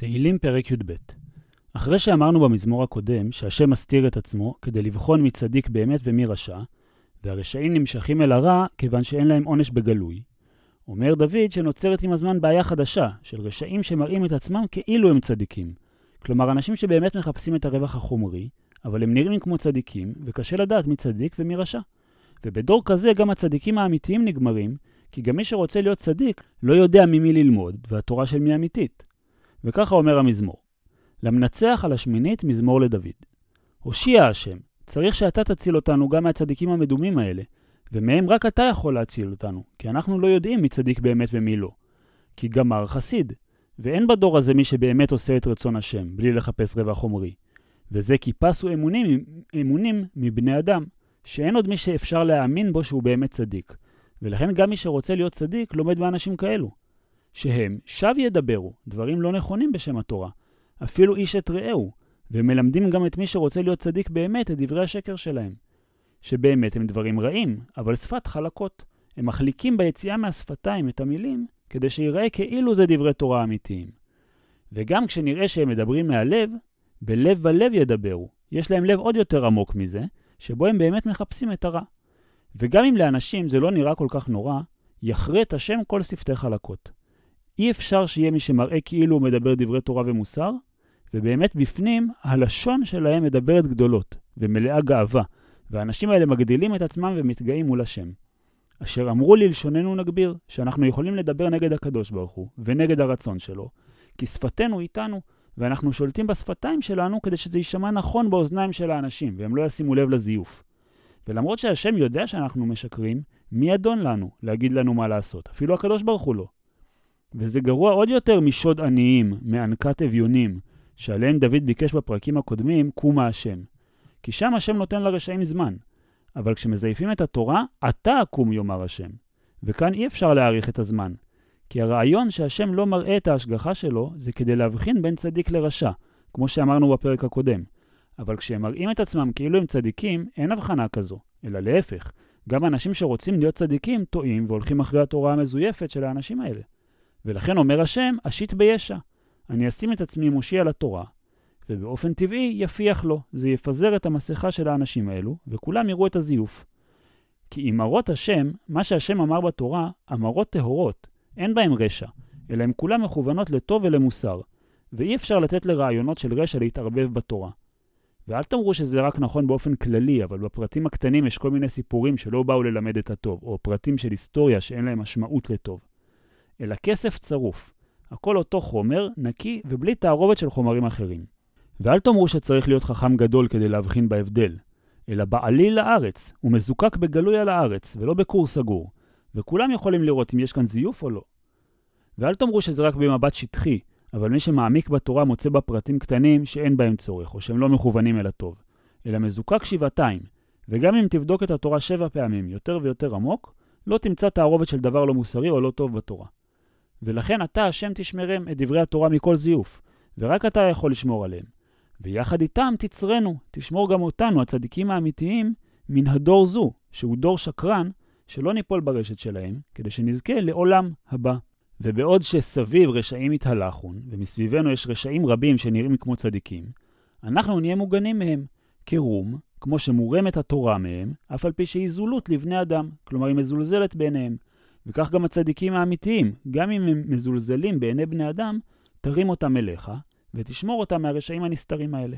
תהילים פרק י"ב אחרי שאמרנו במזמור הקודם שהשם מסתיר את עצמו כדי לבחון מי צדיק באמת ומי רשע, והרשעים נמשכים אל הרע כיוון שאין להם עונש בגלוי, אומר דוד שנוצרת עם הזמן בעיה חדשה של רשעים שמראים את עצמם כאילו הם צדיקים. כלומר, אנשים שבאמת מחפשים את הרווח החומרי, אבל הם נראים כמו צדיקים, וקשה לדעת מי צדיק ומי רשע. ובדור כזה גם הצדיקים האמיתיים נגמרים, כי גם מי שרוצה להיות צדיק לא יודע ממי ללמוד, והתורה של מי אמיתית. וככה אומר המזמור: למנצח על השמינית מזמור לדוד. הושיע השם, צריך שאתה תציל אותנו גם מהצדיקים המדומים האלה, ומהם רק אתה יכול להציל אותנו, כי אנחנו לא יודעים מי צדיק באמת ומי לא. כי גמר חסיד, ואין בדור הזה מי שבאמת עושה את רצון השם, בלי לחפש רווח חומרי. וזה כי פסו אמונים, אמונים מבני אדם, שאין עוד מי שאפשר להאמין בו שהוא באמת צדיק. ולכן גם מי שרוצה להיות צדיק לומד מאנשים כאלו. שהם שב ידברו, דברים לא נכונים בשם התורה, אפילו איש את רעהו, ומלמדים גם את מי שרוצה להיות צדיק באמת את דברי השקר שלהם. שבאמת הם דברים רעים, אבל שפת חלקות. הם מחליקים ביציאה מהשפתיים את המילים, כדי שיראה כאילו זה דברי תורה אמיתיים. וגם כשנראה שהם מדברים מהלב, בלב ולב ידברו. יש להם לב עוד יותר עמוק מזה, שבו הם באמת מחפשים את הרע. וגם אם לאנשים זה לא נראה כל כך נורא, יחרט השם כל שפתי חלקות. אי אפשר שיהיה מי שמראה כאילו הוא מדבר דברי תורה ומוסר, ובאמת בפנים הלשון שלהם מדברת גדולות ומלאה גאווה, והאנשים האלה מגדילים את עצמם ומתגאים מול השם. אשר אמרו לי לשוננו נגביר, שאנחנו יכולים לדבר נגד הקדוש ברוך הוא ונגד הרצון שלו, כי שפתנו איתנו, ואנחנו שולטים בשפתיים שלנו כדי שזה יישמע נכון באוזניים של האנשים, והם לא ישימו לב לזיוף. ולמרות שהשם יודע שאנחנו משקרים, מי אדון לנו להגיד לנו מה לעשות? אפילו הקדוש ברוך הוא לא. וזה גרוע עוד יותר משוד עניים, מענקת אביונים, שעליהם דוד ביקש בפרקים הקודמים, קומה השם. כי שם השם נותן לרשעים זמן. אבל כשמזייפים את התורה, אתה קום יאמר השם. וכאן אי אפשר להאריך את הזמן. כי הרעיון שהשם לא מראה את ההשגחה שלו, זה כדי להבחין בין צדיק לרשע, כמו שאמרנו בפרק הקודם. אבל כשהם מראים את עצמם כאילו הם צדיקים, אין הבחנה כזו, אלא להפך. גם אנשים שרוצים להיות צדיקים טועים והולכים אחרי התורה המזויפת של האנשים האלה. ולכן אומר השם, אשית בישע. אני אשים את עצמי מושיע לתורה, ובאופן טבעי יפיח לו. זה יפזר את המסכה של האנשים האלו, וכולם יראו את הזיוף. כי אמרות השם, מה שהשם אמר בתורה, אמרות טהורות, אין בהם רשע, אלא הן כולן מכוונות לטוב ולמוסר, ואי אפשר לתת לרעיונות של רשע להתערבב בתורה. ואל תאמרו שזה רק נכון באופן כללי, אבל בפרטים הקטנים יש כל מיני סיפורים שלא באו ללמד את הטוב, או פרטים של היסטוריה שאין להם משמעות לטוב. אלא כסף צרוף. הכל אותו חומר, נקי ובלי תערובת של חומרים אחרים. ואל תאמרו שצריך להיות חכם גדול כדי להבחין בהבדל, אלא בעליל לארץ, הוא מזוקק בגלוי על הארץ, ולא בקור סגור, וכולם יכולים לראות אם יש כאן זיוף או לא. ואל תאמרו שזה רק במבט שטחי, אבל מי שמעמיק בתורה מוצא בה פרטים קטנים שאין בהם צורך, או שהם לא מכוונים אל הטוב, אלא מזוקק שבעתיים, וגם אם תבדוק את התורה שבע פעמים יותר ויותר עמוק, לא תמצא תערובת של דבר לא מוסרי או לא טוב בתורה. ולכן אתה, השם תשמרם את דברי התורה מכל זיוף, ורק אתה יכול לשמור עליהם. ויחד איתם תצרנו, תשמור גם אותנו, הצדיקים האמיתיים, מן הדור זו, שהוא דור שקרן, שלא ניפול ברשת שלהם, כדי שנזכה לעולם הבא. ובעוד שסביב רשעים מתהלכון, ומסביבנו יש רשעים רבים שנראים כמו צדיקים, אנחנו נהיה מוגנים מהם, כרום, כמו שמורמת התורה מהם, אף על פי שהיא זולות לבני אדם, כלומר היא מזולזלת בעיניהם. וכך גם הצדיקים האמיתיים, גם אם הם מזולזלים בעיני בני אדם, תרים אותם אליך, ותשמור אותם מהרשעים הנסתרים האלה.